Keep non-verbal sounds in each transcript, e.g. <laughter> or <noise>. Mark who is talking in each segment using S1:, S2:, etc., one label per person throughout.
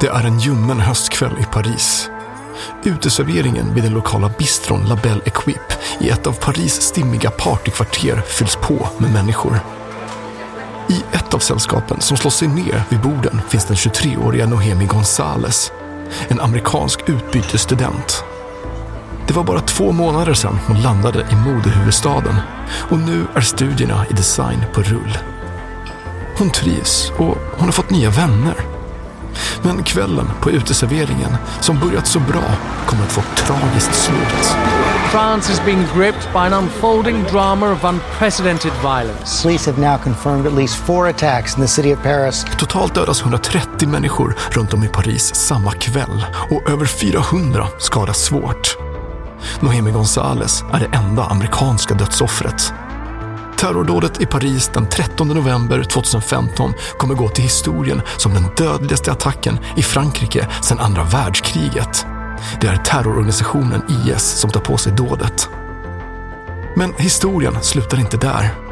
S1: Det är en ljummen höstkväll i Paris. Uteserveringen vid den lokala bistron La Belle Equipe i ett av Paris stimmiga partykvarter fylls på med människor. I ett av sällskapen som slår sig ner vid borden finns den 23-åriga Nohemi Gonzales, en amerikansk utbytesstudent. Det var bara två månader sedan hon landade i modehuvudstaden och nu är studierna i design på rull. Hon trivs och hon har fått nya vänner. Men kvällen på uteserveringen, som börjat så bra, kommer att få ett tragiskt slut.
S2: France is being gripped by an unfolding drama of unprecedented violence.
S3: Police have now confirmed at least four attacks in the city of Paris.
S1: Totalt dödas 130 människor runt om i Paris samma kväll och över 400 skadas svårt. Nohemi Gonzales är det enda amerikanska dödsoffret. Terrordådet i Paris den 13 november 2015 kommer gå till historien som den dödligaste attacken i Frankrike sedan andra världskriget. Det är terrororganisationen IS som tar på sig dådet. Men historien slutar inte där.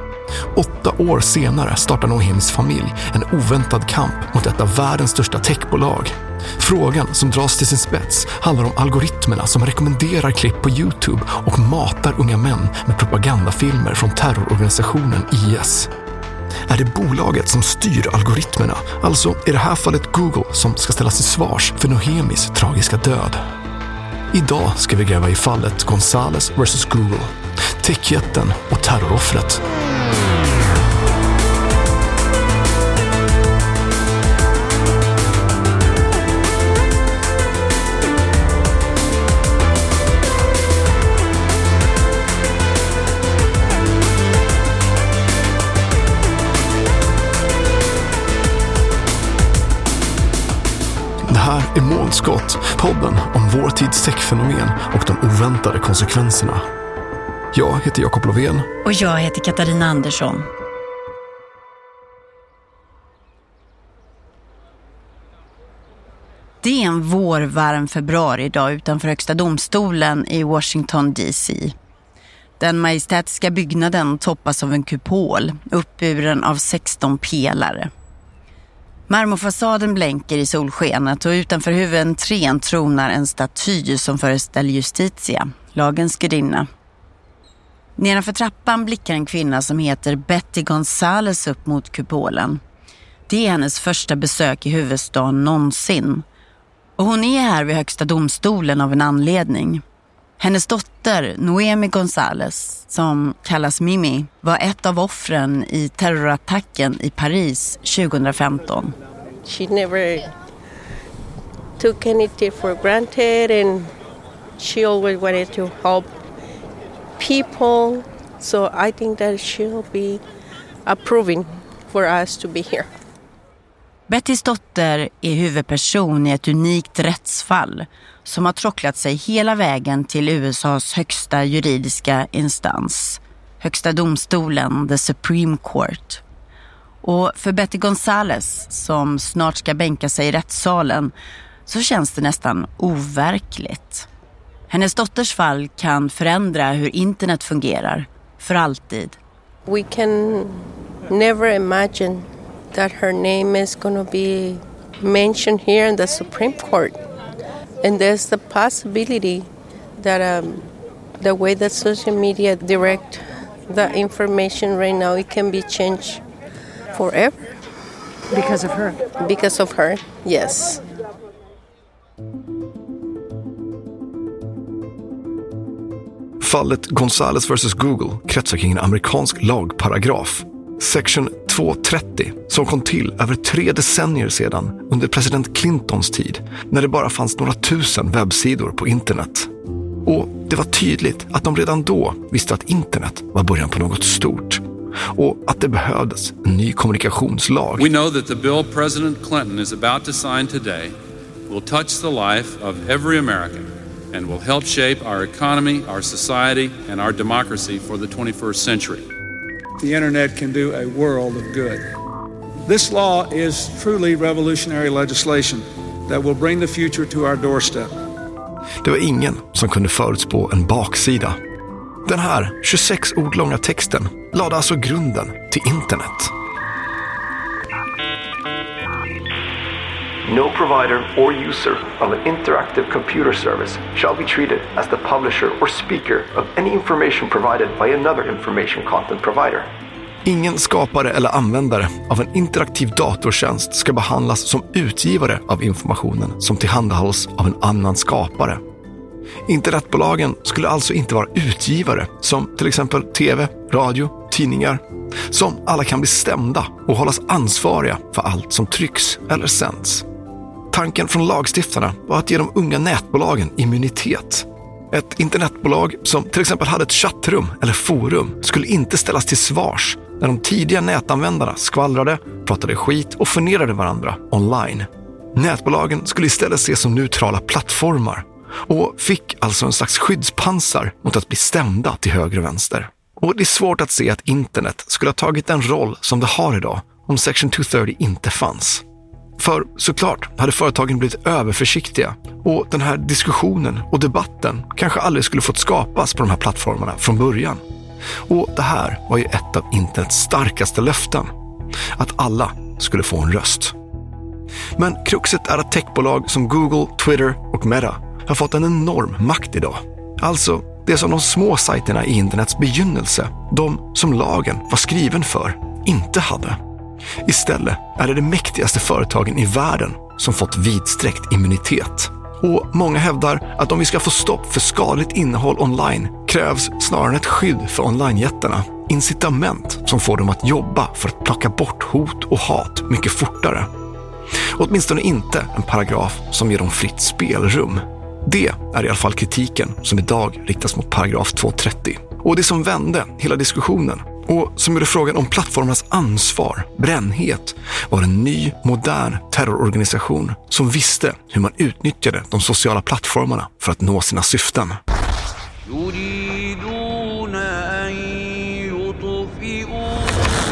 S1: Åtta år senare startar Nohemis familj en oväntad kamp mot ett av världens största techbolag. Frågan som dras till sin spets handlar om algoritmerna som rekommenderar klipp på Youtube och matar unga män med propagandafilmer från terrororganisationen IS. Är det bolaget som styr algoritmerna, alltså i det här fallet Google, som ska ställas till svars för Nohemis tragiska död? Idag ska vi gräva i fallet Gonzales vs Google, techjätten och terroroffret. Är Månskott, podden om vår tids techfenomen och de oväntade konsekvenserna. Jag heter Jakob Lovén.
S4: Och jag heter Katarina Andersson. Det är en vårvarm februaridag utanför Högsta domstolen i Washington DC. Den majestätiska byggnaden toppas av en kupol uppburen av 16 pelare. Marmorfasaden blänker i solskenet och utanför huvudentrén tronar en staty som föreställer Justitia, lagens gudinna. Nedanför trappan blickar en kvinna som heter Betty Gonzales upp mot kupolen. Det är hennes första besök i huvudstaden någonsin. Och hon är här vid Högsta domstolen av en anledning. Hennes dotter, Noemi Gonzales, som kallas Mimi, var ett av offren i terrorattacken i Paris 2015.
S5: She never took anything for granted and she always wanted to help people. So I think that she'll be approving for us to be here.
S4: Bettys dotter är huvudperson i ett unikt rättsfall som har trocklat sig hela vägen till USAs högsta juridiska instans, Högsta domstolen, the Supreme Court. Och för Betty Gonzales, som snart ska bänka sig i rättssalen, så känns det nästan overkligt. Hennes dotters fall kan förändra hur internet fungerar, för alltid.
S5: We can never imagine that her name is gonna be mentioned here in the Supreme Court. And there's the possibility that um, the way that social media direct the information right now, it can be changed forever.
S6: Because of her?
S5: Because of her, yes.
S1: Fallet Gonzales vs Google kretsar kring en amerikansk lagparagraf, Section 230, som kom till över tre decennier sedan under president Clintons tid, när det bara fanns några tusen webbsidor på internet. Och det var tydligt att de redan då visste att internet var början på något stort och att det behövdes en ny kommunikationslag.
S7: We know that the bill President Clinton is about to sign today will touch the life of every American and will help shape our economy, our society, and our democracy for the 21st century.
S8: The internet can do a world of good. This law is truly revolutionary legislation that will bring the future to our doorstep.
S1: Det var ingen som kunde förutspå en baksida. Den här 26 ord långa texten lade alltså grunden till internet.
S9: No provider or user of an interactive computer service shall be treated as the publisher or speaker of any information provided by another information content provider.
S1: Ingen skapare eller användare av en interaktiv datortjänst ska behandlas som utgivare av informationen som tillhandahålls av en annan skapare. Internetbolagen skulle alltså inte vara utgivare som till exempel tv, radio, tidningar, som alla kan bli stämda och hållas ansvariga för allt som trycks eller sänds. Tanken från lagstiftarna var att ge de unga nätbolagen immunitet. Ett internetbolag som till exempel hade ett chattrum eller forum skulle inte ställas till svars när de tidiga nätanvändarna skvallrade, pratade skit och förnedrade varandra online. Nätbolagen skulle istället ses som neutrala plattformar och fick alltså en slags skyddspansar mot att bli stämda till höger och vänster. Och det är svårt att se att internet skulle ha tagit den roll som det har idag om Section 230 inte fanns. För såklart hade företagen blivit överförsiktiga och den här diskussionen och debatten kanske aldrig skulle fått skapas på de här plattformarna från början. Och det här var ju ett av internets starkaste löften. Att alla skulle få en röst. Men kruxet är att techbolag som Google, Twitter och Meta har fått en enorm makt idag. Alltså det som de små sajterna i internets begynnelse, de som lagen var skriven för, inte hade. Istället är det de mäktigaste företagen i världen som fått vidsträckt immunitet. Och många hävdar att om vi ska få stopp för skadligt innehåll online krävs snarare ett skydd för onlinejättarna. Incitament som får dem att jobba för att plocka bort hot och hat mycket fortare. Åtminstone inte en paragraf som ger dem fritt spelrum. Det är i alla fall kritiken som idag riktas mot paragraf 230. Och det som vände hela diskussionen och som gjorde frågan om plattformarnas ansvar, brännhet, var en ny, modern terrororganisation som visste hur man utnyttjade de sociala plattformarna för att nå sina syften.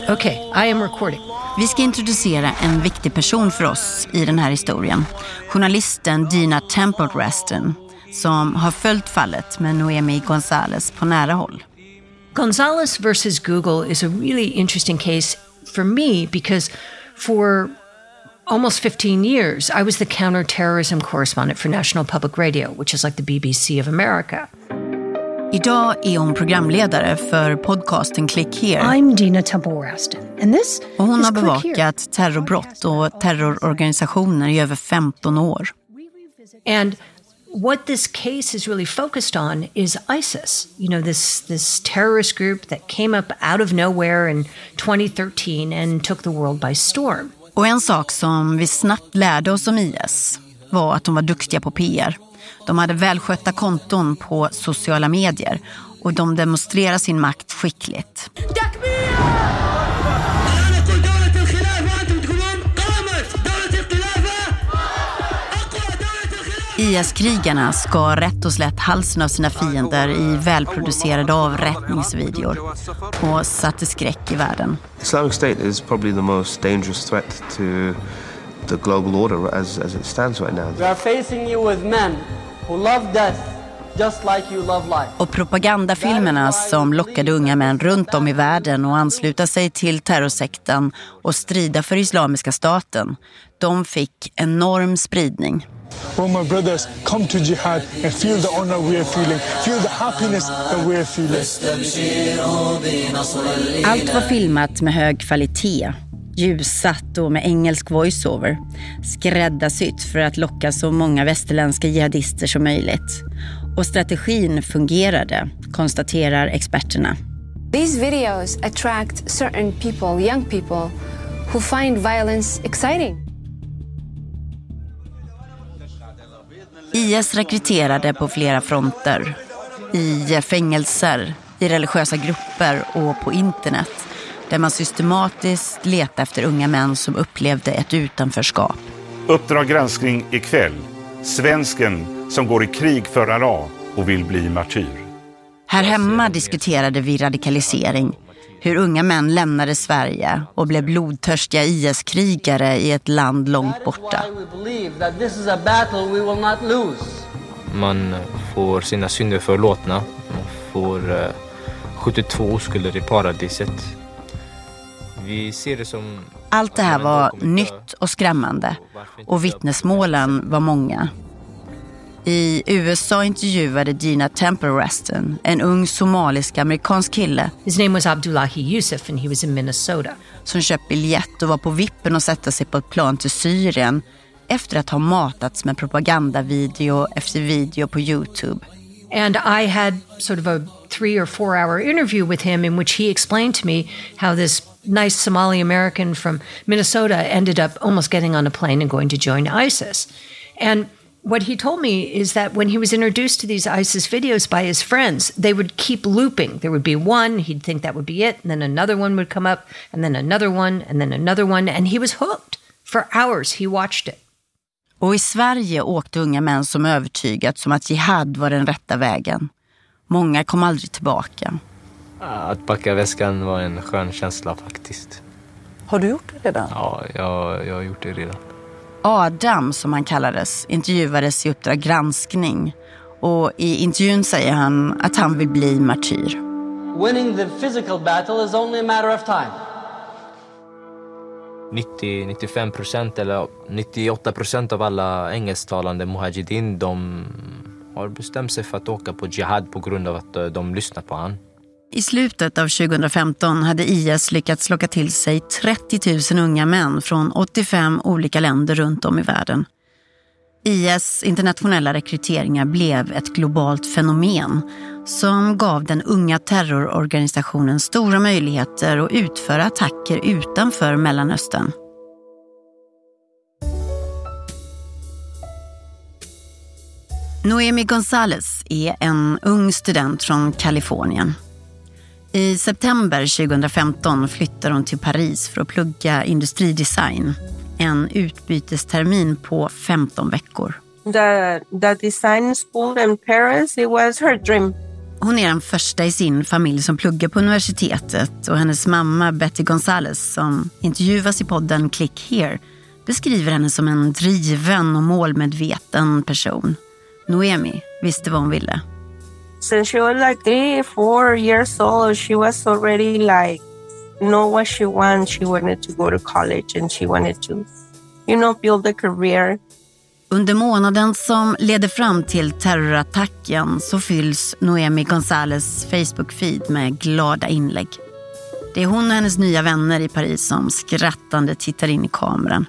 S10: Okay, I am recording.
S4: Vi ska introducera en viktig person för oss i den här historien. Journalisten Dina Temple Reston som har följt fallet med Noemi Gonzales på nära håll.
S10: Gonzalez versus Google is a really interesting case for me because for almost 15 years, I was the counterterrorism correspondent for National Public Radio, which is like the BBC of America.
S4: Idag är hon programledare för podcasten Click Here.
S10: I'm Dina Temple Raston, and this
S4: och hon
S10: is
S4: har bevakat terrorbrott och terrororganisationer i över 15 år.
S10: And what this case is really focused on is ISIS. You know, this this terrorist group that came up out of nowhere in 2013 and took the world by storm.
S4: Och en sak som vi snabbt lärde oss om IS var att de var duktiga på PR. De hade välskötta konton på sociala medier och de demonstrerade sin makt skickligt. IS-krigarna skar rätt och slätt halsen av sina fiender i välproducerade avrättningsvideor och satte skräck i världen.
S11: Islamic State is probably the most dangerous threat to the global order as, as it stands right now.
S12: We are facing you with men who love death just like you love life.
S4: Och propagandafilmerna som lockade unga män runt om i världen att ansluta sig till terrorsekten och strida för Islamiska staten, de fick enorm spridning.
S13: Oh my brothers, come to jihad and feel the honor we are feeling. Feel the happiness that we are feeling.
S4: Allt var filmat med hög kvalitet. Ljussatt och med engelsk voiceover. Skräddarsytt för att locka så många västerländska jihadister som möjligt. Och strategin fungerade, konstaterar experterna.
S14: These videos attract certain people, young people, who find violence exciting.
S4: IS rekryterade på flera fronter. I fängelser, i religiösa grupper och på internet. Där man systematiskt letade efter unga män som upplevde ett utanförskap.
S15: Uppdrag granskning ikväll. Svensken som går i krig för Allah och vill bli martyr.
S4: Här hemma diskuterade vi radikalisering. Hur unga män lämnade Sverige och blev blodtörstiga IS-krigare i ett land långt borta.
S16: Man får sina synder förlåtna. Man får eh, 72 oskulder i paradiset. Vi ser det som...
S4: Allt det här var nytt och skrämmande och vittnesmålen var många. I USA intervjuade Gina Temple Reston, en ung somalisk-amerikansk kille.
S10: His name was Abdullahi Yusuf and he was in Minnesota.
S4: Som köpt biljett och var på vippen att sätta sig på ett plan till Syrien efter att ha matats med propagandavideo efter video på Youtube.
S10: And I had sort of a three or four hour interview with him in which he explained to me how this nice Somali American from Minnesota ended up almost getting on a plane and going to join ISIS. And what he told me is that when he was introduced to these ISIS videos by his friends, they would keep looping. There would be one, he'd think that would be it, and then another one would come up, and then another one, and then another one, and he was hooked. For hours he watched it.
S4: Och i Sverige åkte unga män som övertygats om att jihad var den rätta vägen. Många kom aldrig tillbaka.
S16: Att packa väskan var en skön känsla faktiskt.
S6: Har du gjort det redan?
S16: Ja, jag, jag har gjort det redan.
S4: Adam, som han kallades, intervjuades i Uppdrag granskning. Och i intervjun säger han att han vill bli martyr.
S12: Winning the physical battle is only a matter of time.
S16: 90-95 procent eller 98 procent av alla engelsktalande mujahedin de har bestämt sig för att åka på jihad på grund av att de lyssnar på han.
S4: I slutet av 2015 hade IS lyckats locka till sig 30 000 unga män från 85 olika länder runt om i världen. IS internationella rekryteringar blev ett globalt fenomen som gav den unga terrororganisationen stora möjligheter att utföra attacker utanför Mellanöstern. Noemi Gonzales är en ung student från Kalifornien. I september 2015 flyttar hon till Paris för att plugga industridesign. En utbytestermin på 15 veckor.
S5: The, the design school in Paris, it was her dream.
S4: Hon är den första i sin familj som pluggar på universitetet och hennes mamma Betty Gonzales som intervjuas i podden Click Here beskriver henne som en driven och målmedveten person. Noemi visste vad hon ville.
S5: Since she was like three, four years old, she was already like know what she wants. She wanted to go to college and she wanted to, you know, build a career.
S4: Under månaden som leder fram till terrorattacken så fylls Noemi Gonzales Facebook-feed med glada inlägg. Det är hon och hennes nya vänner i Paris som skrattande tittar in i kameran.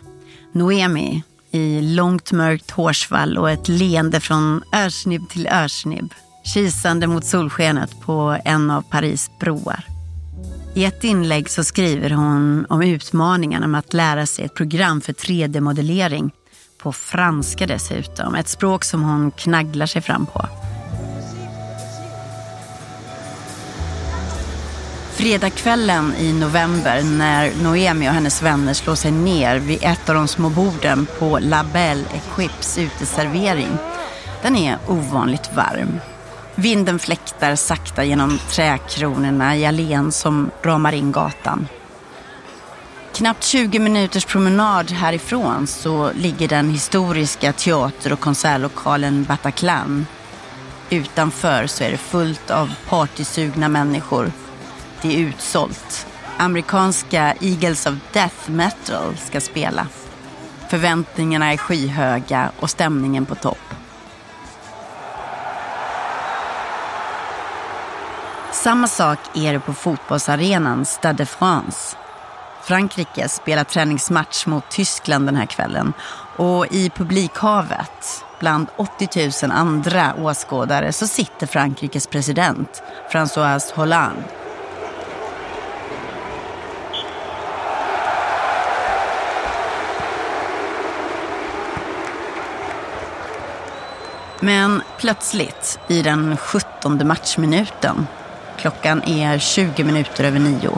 S4: Noemi i långt mörkt hårsvall och ett leende från örsnibb till örsnibb kisande mot solskenet på en av Paris broar. I ett inlägg så skriver hon om utmaningarna med att lära sig ett program för 3D-modellering. På franska dessutom, ett språk som hon knagglar sig fram på. Fredagskvällen i november när Noemi och hennes vänner slår sig ner vid ett av de små borden på La Belle Equips uteservering. Den är ovanligt varm. Vinden fläktar sakta genom träkronorna i allén som ramar in gatan. Knappt 20 minuters promenad härifrån så ligger den historiska teater och konsertlokalen Bataclan. Utanför så är det fullt av partysugna människor. Det är utsålt. Amerikanska Eagles of Death Metal ska spela. Förväntningarna är skyhöga och stämningen på topp. Samma sak är det på fotbollsarenan Stade de France. Frankrike spelar träningsmatch mot Tyskland den här kvällen och i publikhavet bland 80 000 andra åskådare så sitter Frankrikes president François Hollande. Men plötsligt i den 17 matchminuten, klockan är 20 minuter över nio,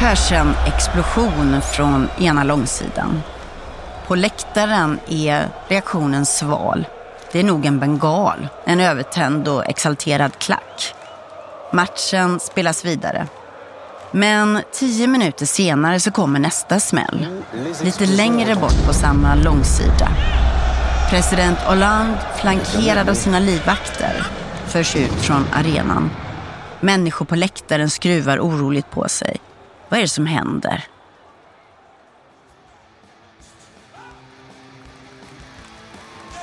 S4: hörs en explosion från ena långsidan. På läktaren är reaktionen sval. Det är nog en bengal, en övertänd och exalterad klack. Matchen spelas vidare. Men tio minuter senare så kommer nästa smäll. Lite längre bort på samma långsida. President Hollande, flankerad av sina livvakter, förs ut från arenan. Människor på läktaren skruvar oroligt på sig. Vad är det som händer?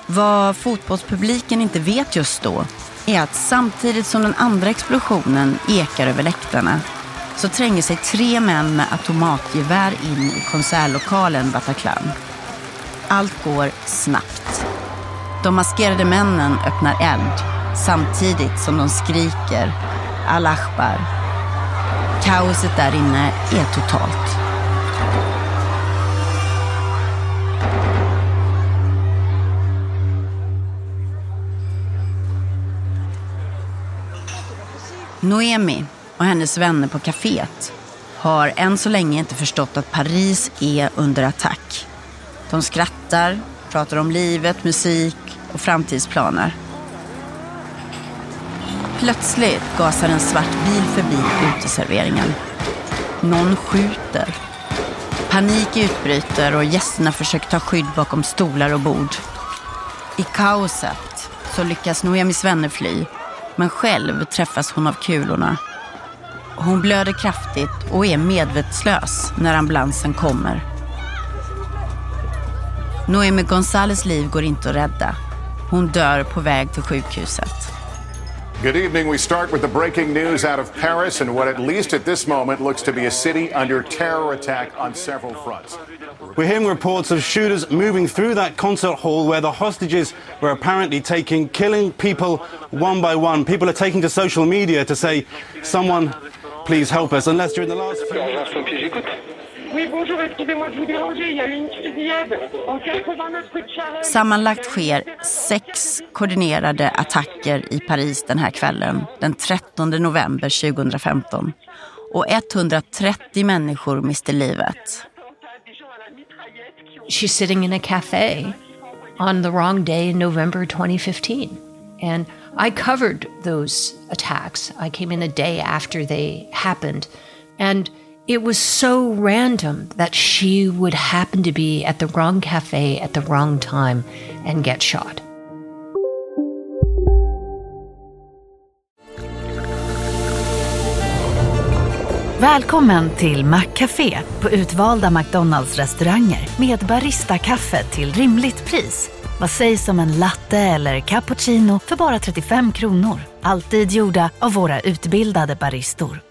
S4: Vad fotbollspubliken inte vet just då är att samtidigt som den andra explosionen ekar över läktarna så tränger sig tre män med automatgevär in i konsertlokalen Bataclan. Allt går snabbt. De maskerade männen öppnar eld samtidigt som de skriker Al-Akbar. Kaoset där inne är totalt. Noemi och hennes vänner på kaféet har än så länge inte förstått att Paris är under attack. De skrattar, pratar om livet, musik och framtidsplaner. Plötsligt gasar en svart bil förbi uteserveringen. Någon skjuter. Panik utbryter och gästerna försöker ta skydd bakom stolar och bord. I kaoset så lyckas Noemis vänner fly men själv träffas hon av kulorna. Hon blöder kraftigt och är medvetslös när ambulansen kommer. Noemi Gonzales liv går inte att rädda. Hon dör på väg till sjukhuset.
S17: Good evening. We start with the breaking news out of Paris and what, at least at this moment, looks to be a city under terror attack on several fronts.
S18: We're hearing reports of shooters moving through that concert hall where the hostages were apparently taking, killing people one by one. People are taking to social media to say, someone, please help us. Unless during the last few...
S19: Oui, bonjour, excusez-moi de vous déranger. Il y a eu une fusillade en 89 rue de Charest.
S4: Sammanlagt sker sex koordinerade attacker i Paris den här kvällen, den 13 november 2015. Och 130 människor mister livet.
S10: She's sitting in a cafe on the wrong day in November 2015. And I covered those attacks. I came in a day after they happened. And it was so random that she would happen to be at the wrong cafe at the wrong time and get shot.
S20: Välkommen till Maccafé på utvalda McDonalds restauranger med Baristakaffe till rimligt pris. Vad sägs om en latte eller cappuccino för bara 35 kronor? Alltid gjorda av våra utbildade baristor.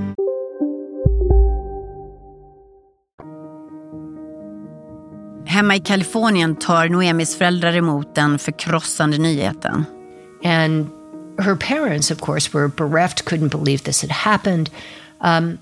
S4: Hemma i Kalifornien tar Noemis föräldrar emot den förkrossande nyheten.
S10: And her parents, of course, were bereft, couldn't believe this had happened. Um,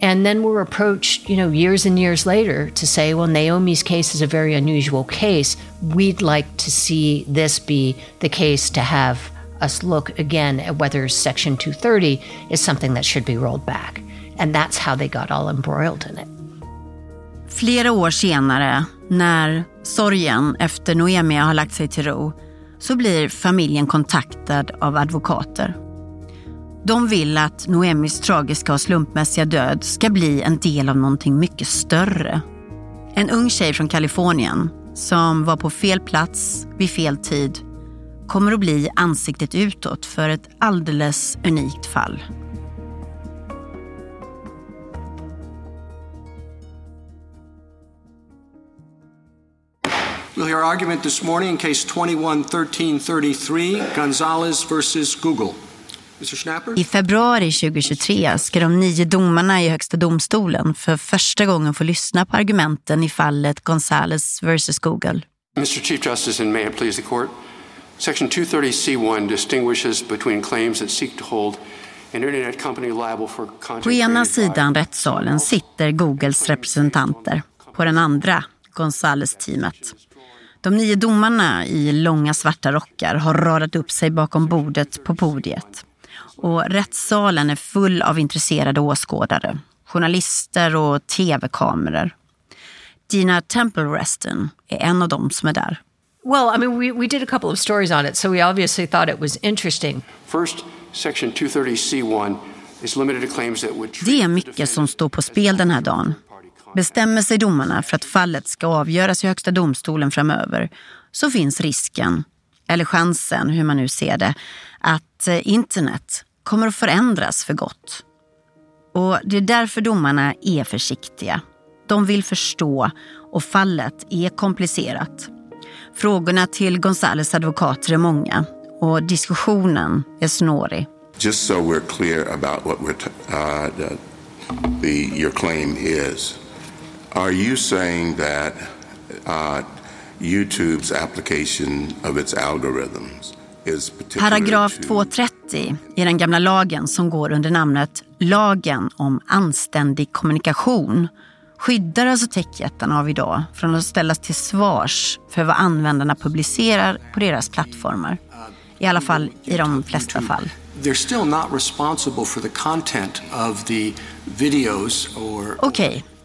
S10: and then were approached, you know, years and years later to say, well, Naomi's case is a very unusual case. We'd like to see this be the case to have us look again at whether Section 230 is something that should be rolled back. And that's how they got all embroiled in it.
S4: Flera år senare, när sorgen efter Noemi har lagt sig till ro, så blir familjen kontaktad av advokater. De vill att Noemis tragiska och slumpmässiga död ska bli en del av någonting mycket större. En ung tjej från Kalifornien som var på fel plats vid fel tid kommer att bli ansiktet utåt för ett alldeles unikt fall.
S21: We'll hear argument this morning in case 211333, Gonzalez versus Google.
S4: I februari 2023 ska de nio domarna i Högsta domstolen för första gången få lyssna på argumenten i fallet Gonzalez versus Google.
S22: Mr. Chief Justice, and may it please the court, Section 230C1 distinguishes between claims that seek to hold an internet company liable for content
S4: På ena sidan rättssalen sitter Googles representanter. På den andra Gonzales-teamet. De nio domarna i långa svarta rockar har radat upp sig bakom bordet på podiet. Och rättssalen är full av intresserade åskådare. Journalister och tv-kameror. Dina Temple Reston är en av dem som är där.
S10: Well, I mean, we, we did a couple of stories on it, so we obviously thought it was interesting.
S22: First, Section 230C1 is limited to claims that would
S4: Det är mycket som står på spel den här dagen. Bestämmer sig domarna för att fallet ska avgöras i Högsta domstolen framöver så finns risken, eller chansen hur man nu ser det, att eh, internet kommer att förändras för gott. Och det är därför domarna är försiktiga. De vill förstå och fallet är komplicerat. Frågorna till Gonzales advokater är många och diskussionen är snårig.
S23: Just so we're clear about what we're uh, the your claim is, are you saying that uh, YouTube's application of its algorithms is particular
S4: Paragraf
S23: to
S4: 230 i den gamla lagen som går under namnet Lagen om anständig kommunikation skyddar alltså techjättarna av idag från att ställas till svars för vad användarna publicerar på deras plattformar. I alla fall i de flesta fall.
S21: They're still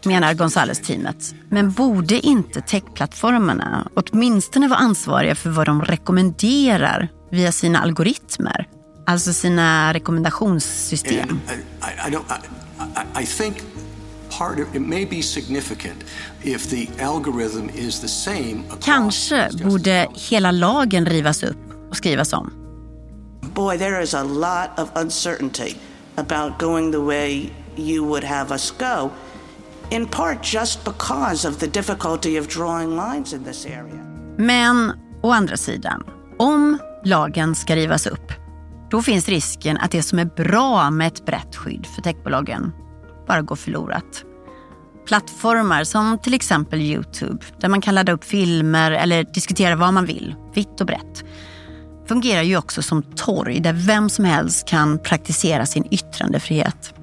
S4: menar Gonzales-teamet. Men borde inte techplattformarna åtminstone vara ansvariga för vad de rekommenderar via sina algoritmer? Alltså sina rekommendationssystem.
S21: And I, I. I, I, I think part of it may be significant if the algorithm is the same.
S4: Kanske borde hela lagen rivas upp och skrivas om.
S24: Boy, there is a lot of uncertainty about going the way you would have us go, in part just because of the difficulty of drawing lines in this area.
S4: Men å andra sidan, om lagen ska rivas upp, då finns risken att det som är bra med ett brett skydd för techbolagen bara går förlorat. Plattformar som till exempel Youtube, där man kan ladda upp filmer eller diskutera vad man vill, vitt och brett, fungerar ju också som torg där vem som helst kan praktisera sin yttrandefrihet.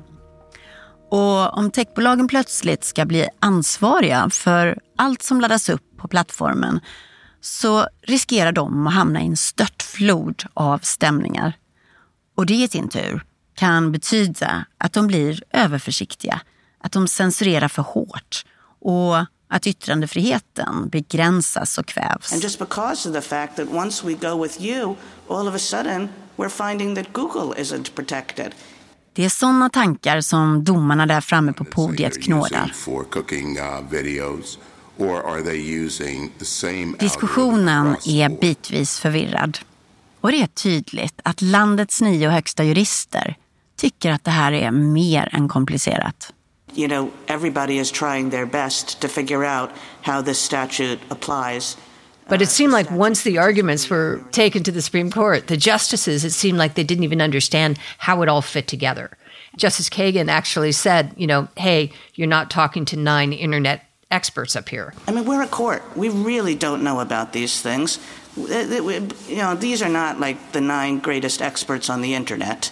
S4: Och om techbolagen plötsligt ska bli ansvariga för allt som laddas upp på plattformen så riskerar de att hamna i en störtflod av stämningar. Och det i sin tur kan betyda att de blir överförsiktiga, att de censurerar för hårt och att yttrandefriheten begränsas och kvävs.
S24: And just because of the fact that once we go with you, all of a sudden we're finding that Google isn't protected.
S4: Det är sådana tankar som domarna där framme på podiet knådar.
S23: uh,
S4: Diskussionen är bitvis förvirrad. Och det är tydligt att landets nio högsta jurister tycker att det här är mer än komplicerat.
S24: You know, everybody is trying their best to figure out how this statute applies.
S10: But it seemed like once the arguments were taken to the Supreme Court, the justices, it seemed like they didn't even understand how it all fit together. Justice Kagan actually said, you know, hey, you're not talking to nine internet experts up here.
S24: I mean, we're a court. We really don't know about these things. Uh, You know, these are not like the nine greatest experts on the internet.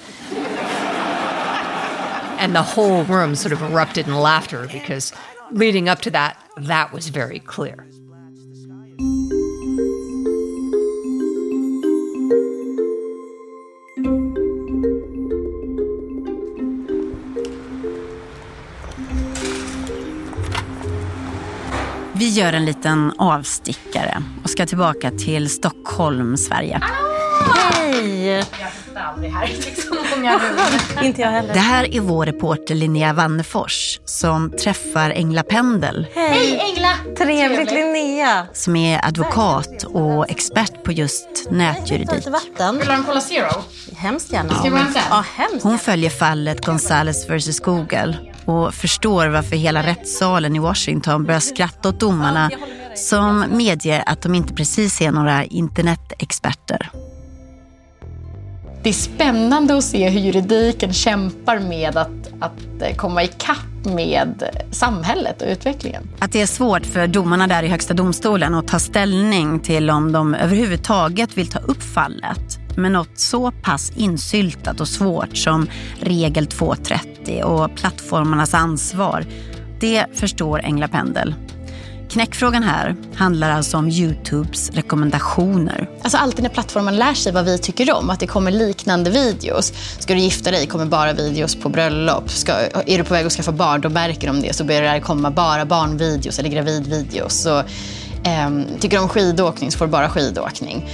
S10: And the whole room sort of erupted in laughter because leading up to that, that was very clear.
S4: Gör en liten avstickare och ska tillbaka till Stockholm, Sverige. Hej!
S25: aldrig här liksom många rum. <laughs>
S6: Inte jag heller.
S4: Det här är vår reporter Linnea Wannefors som träffar Engla Pendel
S25: Hej Engla!
S6: Trevligt Linnea.
S4: som är advokat och expert på just nätjuridik.
S6: Vatten.
S25: Vill du ha en Cola Zero?
S6: Hemskt gärna.
S25: Ska vi hämta en?
S6: Ja, hemskt
S4: Hon följer fallet Gonzales vs Google och förstår varför hela rättssalen i Washington börjar skratta åt domarna som medger att de inte precis är några internetexperter.
S25: Det är spännande att se hur juridiken kämpar med att, att komma ikapp med samhället och utvecklingen.
S4: Att det är svårt för domarna där i Högsta domstolen att ta ställning till om de överhuvudtaget vill ta upp fallet med något så pass insyltat och svårt som regel 230 och plattformarnas ansvar, det förstår Engla Pendel. Knäckfrågan här handlar alltså om Youtubes rekommendationer.
S25: Alltså alltid när plattformen lär sig vad vi tycker om, att det kommer liknande videos. Ska du gifta dig kommer bara videos på bröllop. Ska, är du på väg att skaffa barn, då märker de det. Så börjar det komma bara barnvideos eller gravidvideos. Så, eh, tycker du om skidåkning så får du bara skidåkning.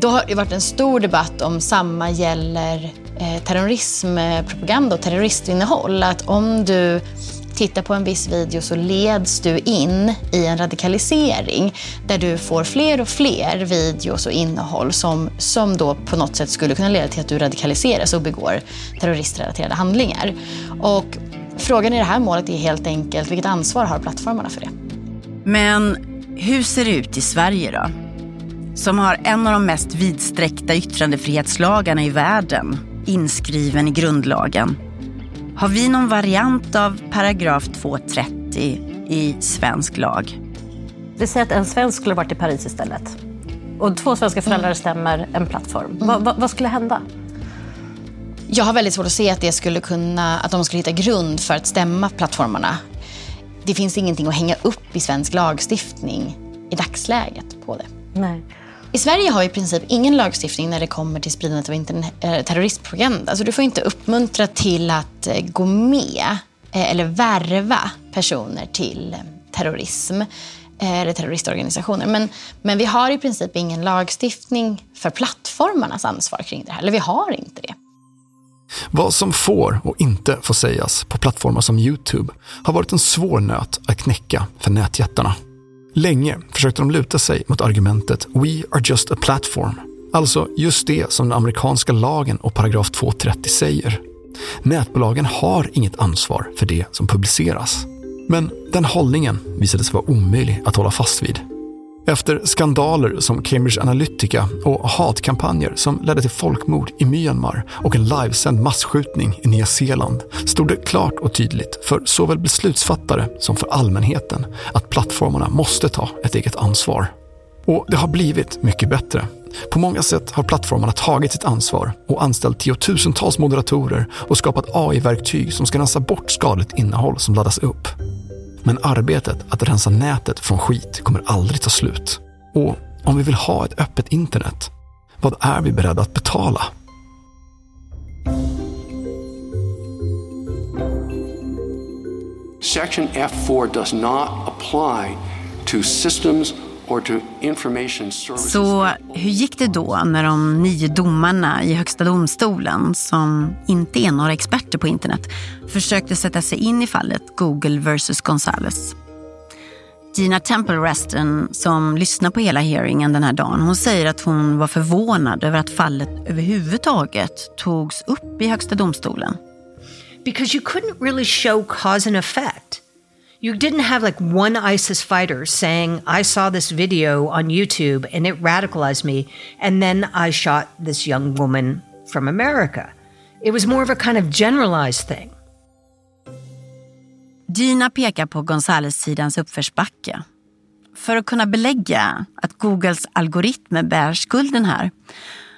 S25: Då har det varit en stor debatt om samma gäller eh, terrorismpropaganda och terroristinnehåll. Att om du tittar på en viss video så leds du in i en radikalisering där du får fler och fler videos och innehåll som, som då på något sätt skulle kunna leda till att du radikaliseras och begår terroristrelaterade handlingar. Och frågan i det här målet är helt enkelt vilket ansvar har plattformarna för det?
S4: Men hur ser det ut i Sverige då? Som har en av de mest vidsträckta yttrandefrihetslagarna i världen inskriven i grundlagen. Har vi någon variant av paragraf 230 i svensk lag?
S6: Vi säger att en svensk skulle varit i Paris istället. Och två svenska föräldrar stämmer en plattform. Va, va, vad skulle hända?
S25: Jag har väldigt svårt att se att, det skulle kunna, att de skulle hitta grund för att stämma plattformarna. Det finns ingenting att hänga upp i svensk lagstiftning i dagsläget på det.
S6: Nej.
S25: I Sverige har i princip ingen lagstiftning när det kommer till spridandet av internet, eh, terroristpropaganda. Alltså du får inte uppmuntra till att eh, gå med eh, eller värva personer till terrorism eller terroristorganisationer. Men, men vi har i princip ingen lagstiftning för plattformarnas ansvar kring det här. Eller vi har inte det.
S1: Vad som får och inte får sägas på plattformar som Youtube har varit en svår nöt att knäcka för nätjättarna. Länge försökte de luta sig mot argumentet “We are just a platform”, alltså just det som den amerikanska lagen och paragraf 230 säger. Nätbolagen har inget ansvar för det som publiceras. Men den hållningen visade sig vara omöjlig att hålla fast vid. Efter skandaler som Cambridge Analytica och hatkampanjer som ledde till folkmord i Myanmar och en livesänd massskjutning i Nya Zeeland stod det klart och tydligt för såväl beslutsfattare som för allmänheten att plattformarna måste ta ett eget ansvar. Och det har blivit mycket bättre. På många sätt har plattformarna tagit sitt ansvar och anställt tiotusentals moderatorer och skapat AI-verktyg som ska rensa bort skadligt innehåll som laddas upp. Men arbetet att rensa nätet från skit kommer aldrig ta slut. Och om vi vill ha ett öppet internet, vad är vi beredda att betala?
S22: Section F4 does not apply to systems
S4: så hur gick det då när de nio domarna i Högsta domstolen, som inte är några experter på internet, försökte sätta sig in i fallet Google vs Gonzales? Gina Temple Reston, som lyssnar på hela hearingen den här dagen, hon säger att hon var förvånad över att fallet överhuvudtaget togs upp i Högsta domstolen.
S10: because you couldn't really show cause and effect. You didn't have like one ISIS fighter saying, I saw this video on YouTube and it radicalized me, and then I shot this young woman from America. It was more of a kind of generalized thing.
S4: Dina pekar på Gonzales-sidans uppförsbacke. För att kunna belägga att Googles algoritmer bär skulden här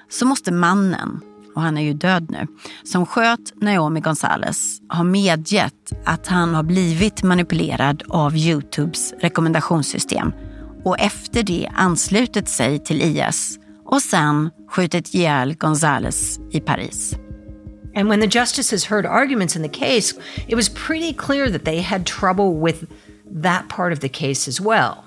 S4: så måste mannen, och han är ju död nu, som sköt Naomi Gonzales har medgett att han har blivit manipulerad av Youtubes rekommendationssystem och efter det anslutit sig till IS och sen skjutit ihjäl Gonzales i Paris.
S10: And when the justices heard arguments in the case, it was pretty clear that they had trouble with that part of the case as well.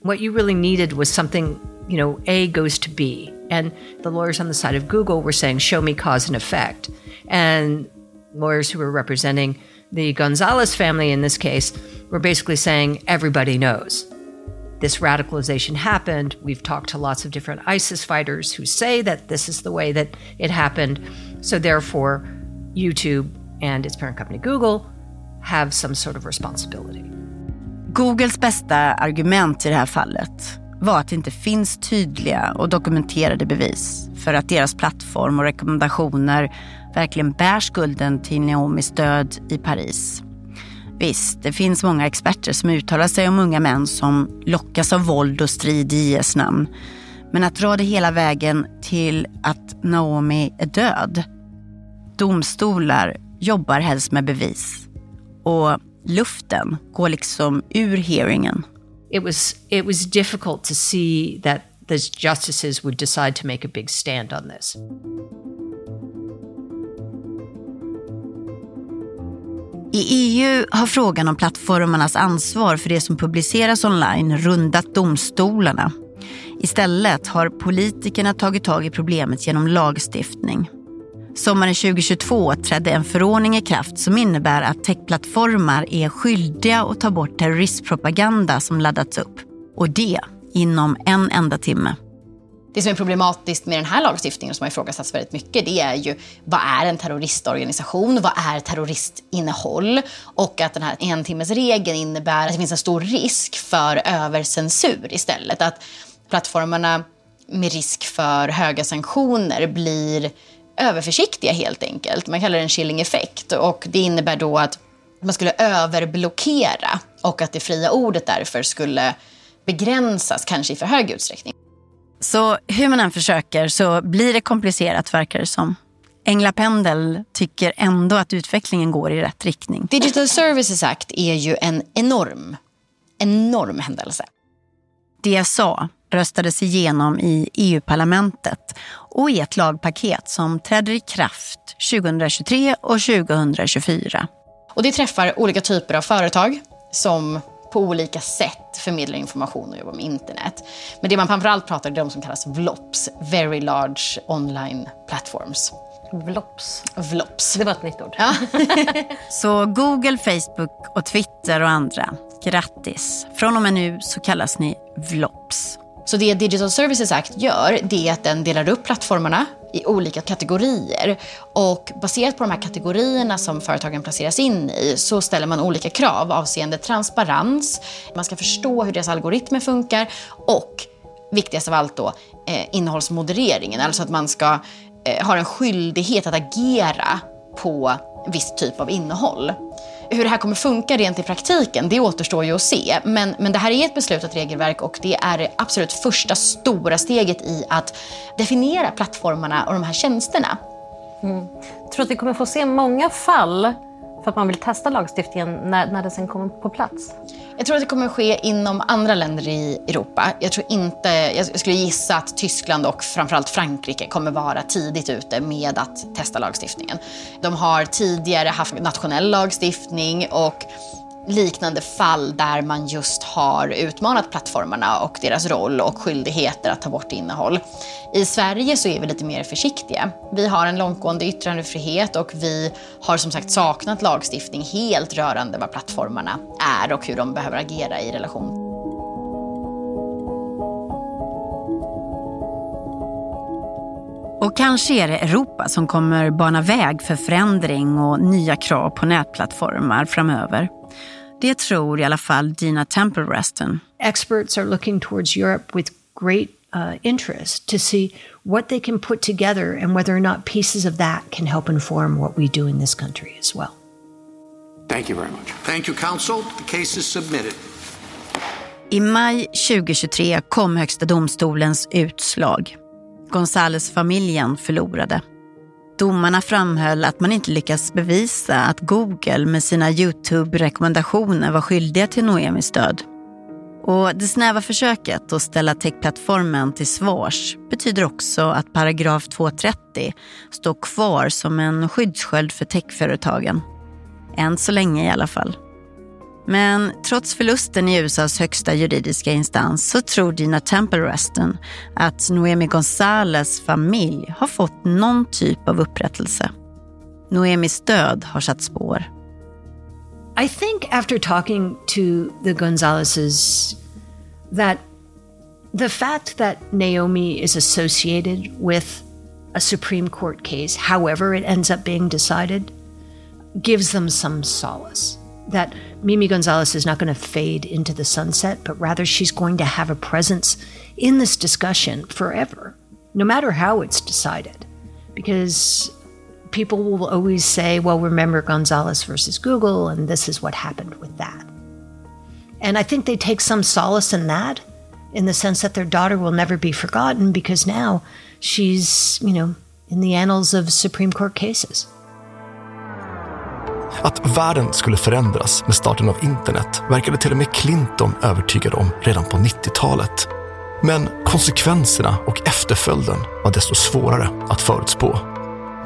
S10: What you really needed was something, you know, A goes to B. And the lawyers on the side of Google were saying, show me cause and effect. And lawyers who were representing the Gonzalez family in this case were basically saying, everybody knows. This radicalization happened. We've talked to lots of different ISIS fighters who say that this is the way that it happened. So, therefore, YouTube and its parent company Google have some sort of responsibility.
S4: Googles bästa argument i det här fallet var att det inte finns tydliga och dokumenterade bevis för att deras plattform och rekommendationer verkligen bär skulden till Naomis död i Paris. Visst, det finns många experter som uttalar sig om unga män som lockas av våld och strid i IS namn. Men att dra det hela vägen till att Naomi är död. Domstolar jobbar helst med bevis. Och luften går liksom ur hearingen.
S10: It was, it was difficult to see that the justices would decide to make a big stand on this.
S4: I EU har frågan om plattformarnas ansvar för det som publiceras online rundat domstolarna. Istället har politikerna tagit tag i problemet genom lagstiftning. Sommaren 2022 trädde en förordning i kraft som innebär att techplattformar är skyldiga att ta bort terroristpropaganda som laddats upp. Och det inom en enda timme.
S25: Det som är problematiskt med den här lagstiftningen som har ifrågasatts väldigt mycket det är ju vad är en terroristorganisation? Vad är terroristinnehåll? Och att den här en timmes regeln innebär att det finns en stor risk för övercensur istället. Att plattformarna med risk för höga sanktioner blir överförsiktiga helt enkelt. Man kallar det en chilling effekt och det innebär då att man skulle överblockera och att det fria ordet därför skulle begränsas kanske i för hög utsträckning.
S4: Så hur man än försöker så blir det komplicerat verkar det som. Engla Pendel tycker ändå att utvecklingen går i rätt riktning.
S25: Digital Services Act är ju en enorm, enorm händelse.
S4: DSA röstades igenom i EU-parlamentet och är ett lagpaket som träder i kraft 2023 och 2024.
S25: Och det träffar olika typer av företag som på olika sätt förmedlar information och jobbar med internet. Men det man framförallt pratar om är de som kallas VLOPs, Very Large Online Platforms.
S6: VLOPs.
S25: VLOPs.
S6: Det var ett nytt ord.
S25: Ja. <laughs>
S4: så Google, Facebook och Twitter och andra, grattis. Från och med nu så kallas ni VLOPs.
S25: Så det Digital Services Act gör, det är att den delar upp plattformarna i olika kategorier. Och baserat på de här kategorierna som företagen placeras in i så ställer man olika krav avseende transparens, man ska förstå hur deras algoritmer funkar och viktigast av allt då eh, innehållsmodereringen. Alltså att man ska eh, ha en skyldighet att agera på viss typ av innehåll. Hur det här kommer funka rent i praktiken, det återstår ju att se. Men, men det här är ett beslutat regelverk och det är det absolut första stora steget i att definiera plattformarna och de här tjänsterna.
S6: Mm. Jag tror att vi kommer få se många fall för att man vill testa lagstiftningen när, när den sen kommer på plats?
S25: Jag tror att det kommer ske inom andra länder i Europa. Jag tror inte, jag skulle gissa att Tyskland och framförallt Frankrike kommer vara tidigt ute med att testa lagstiftningen. De har tidigare haft nationell lagstiftning och liknande fall där man just har utmanat plattformarna och deras roll och skyldigheter att ta bort innehåll. I Sverige så är vi lite mer försiktiga. Vi har en långtgående yttrandefrihet och vi har som sagt saknat lagstiftning helt rörande vad plattformarna är och hur de behöver agera i relation.
S4: Och kanske är det Europa som kommer bana väg för förändring och nya krav på nätplattformar framöver. Det tror i alla fall Dina Temple-Reston.
S10: Experts are looking towards Europe with great uh, interest to see what they can put together and whether or not pieces of that can help inform what we do in this country as well.
S22: Thank you very much.
S21: Thank you, counsel. The case is submitted.
S4: I maj 2023 kom Högsta domstolens utslag. Gonzales-familjen förlorade. Domarna framhöll att man inte lyckats bevisa att Google med sina YouTube-rekommendationer var skyldiga till Noemis död. Och det snäva försöket att ställa techplattformen till svars betyder också att paragraf 230 står kvar som en skyddssköld för techföretagen. Än så länge i alla fall. Men trots förlusten i USAs högsta juridiska instans så tror Gina Temple Reston att Noemi Gonzales familj har fått någon typ av upprättelse. Noemis död har satt spår.
S10: I think after talking to the Gonzaleses that the fact that Naomi is associated with a Supreme Court case, however it ends up being decided, gives them some solace. That Mimi Gonzalez is not going to fade into the sunset, but rather she's going to have a presence in this discussion forever, no matter how it's decided. Because people will always say, well, remember Gonzalez versus Google, and this is what happened with that. And I think they take some solace in that, in the sense that their daughter will never be forgotten because now she's, you know, in the annals of Supreme Court cases.
S1: Att världen skulle förändras med starten av internet verkade till och med Clinton övertygad om redan på 90-talet. Men konsekvenserna och efterföljden var desto svårare att förutspå.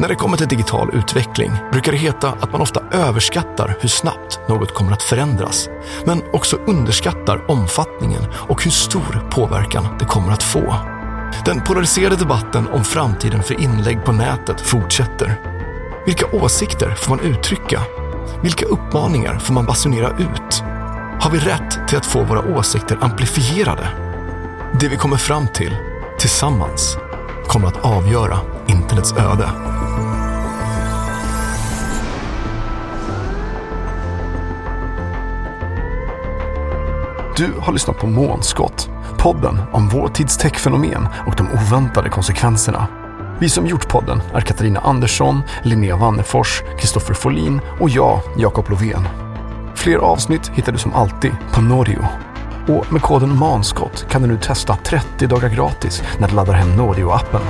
S1: När det kommer till digital utveckling brukar det heta att man ofta överskattar hur snabbt något kommer att förändras, men också underskattar omfattningen och hur stor påverkan det kommer att få. Den polariserade debatten om framtiden för inlägg på nätet fortsätter. Vilka åsikter får man uttrycka? Vilka uppmaningar får man basunera ut? Har vi rätt till att få våra åsikter amplifierade? Det vi kommer fram till, tillsammans, kommer att avgöra internets öde.
S26: Du har lyssnat på Månskott, podden om vår tids techfenomen och de oväntade konsekvenserna. Vi som gjort podden är Katarina Andersson, Linnea Wannefors, Kristoffer Folin och jag, Jakob Lovén. Fler avsnitt hittar du som alltid på Norio. Och med koden MANSKOTT kan du nu testa 30 dagar gratis när du laddar hem Norio-appen.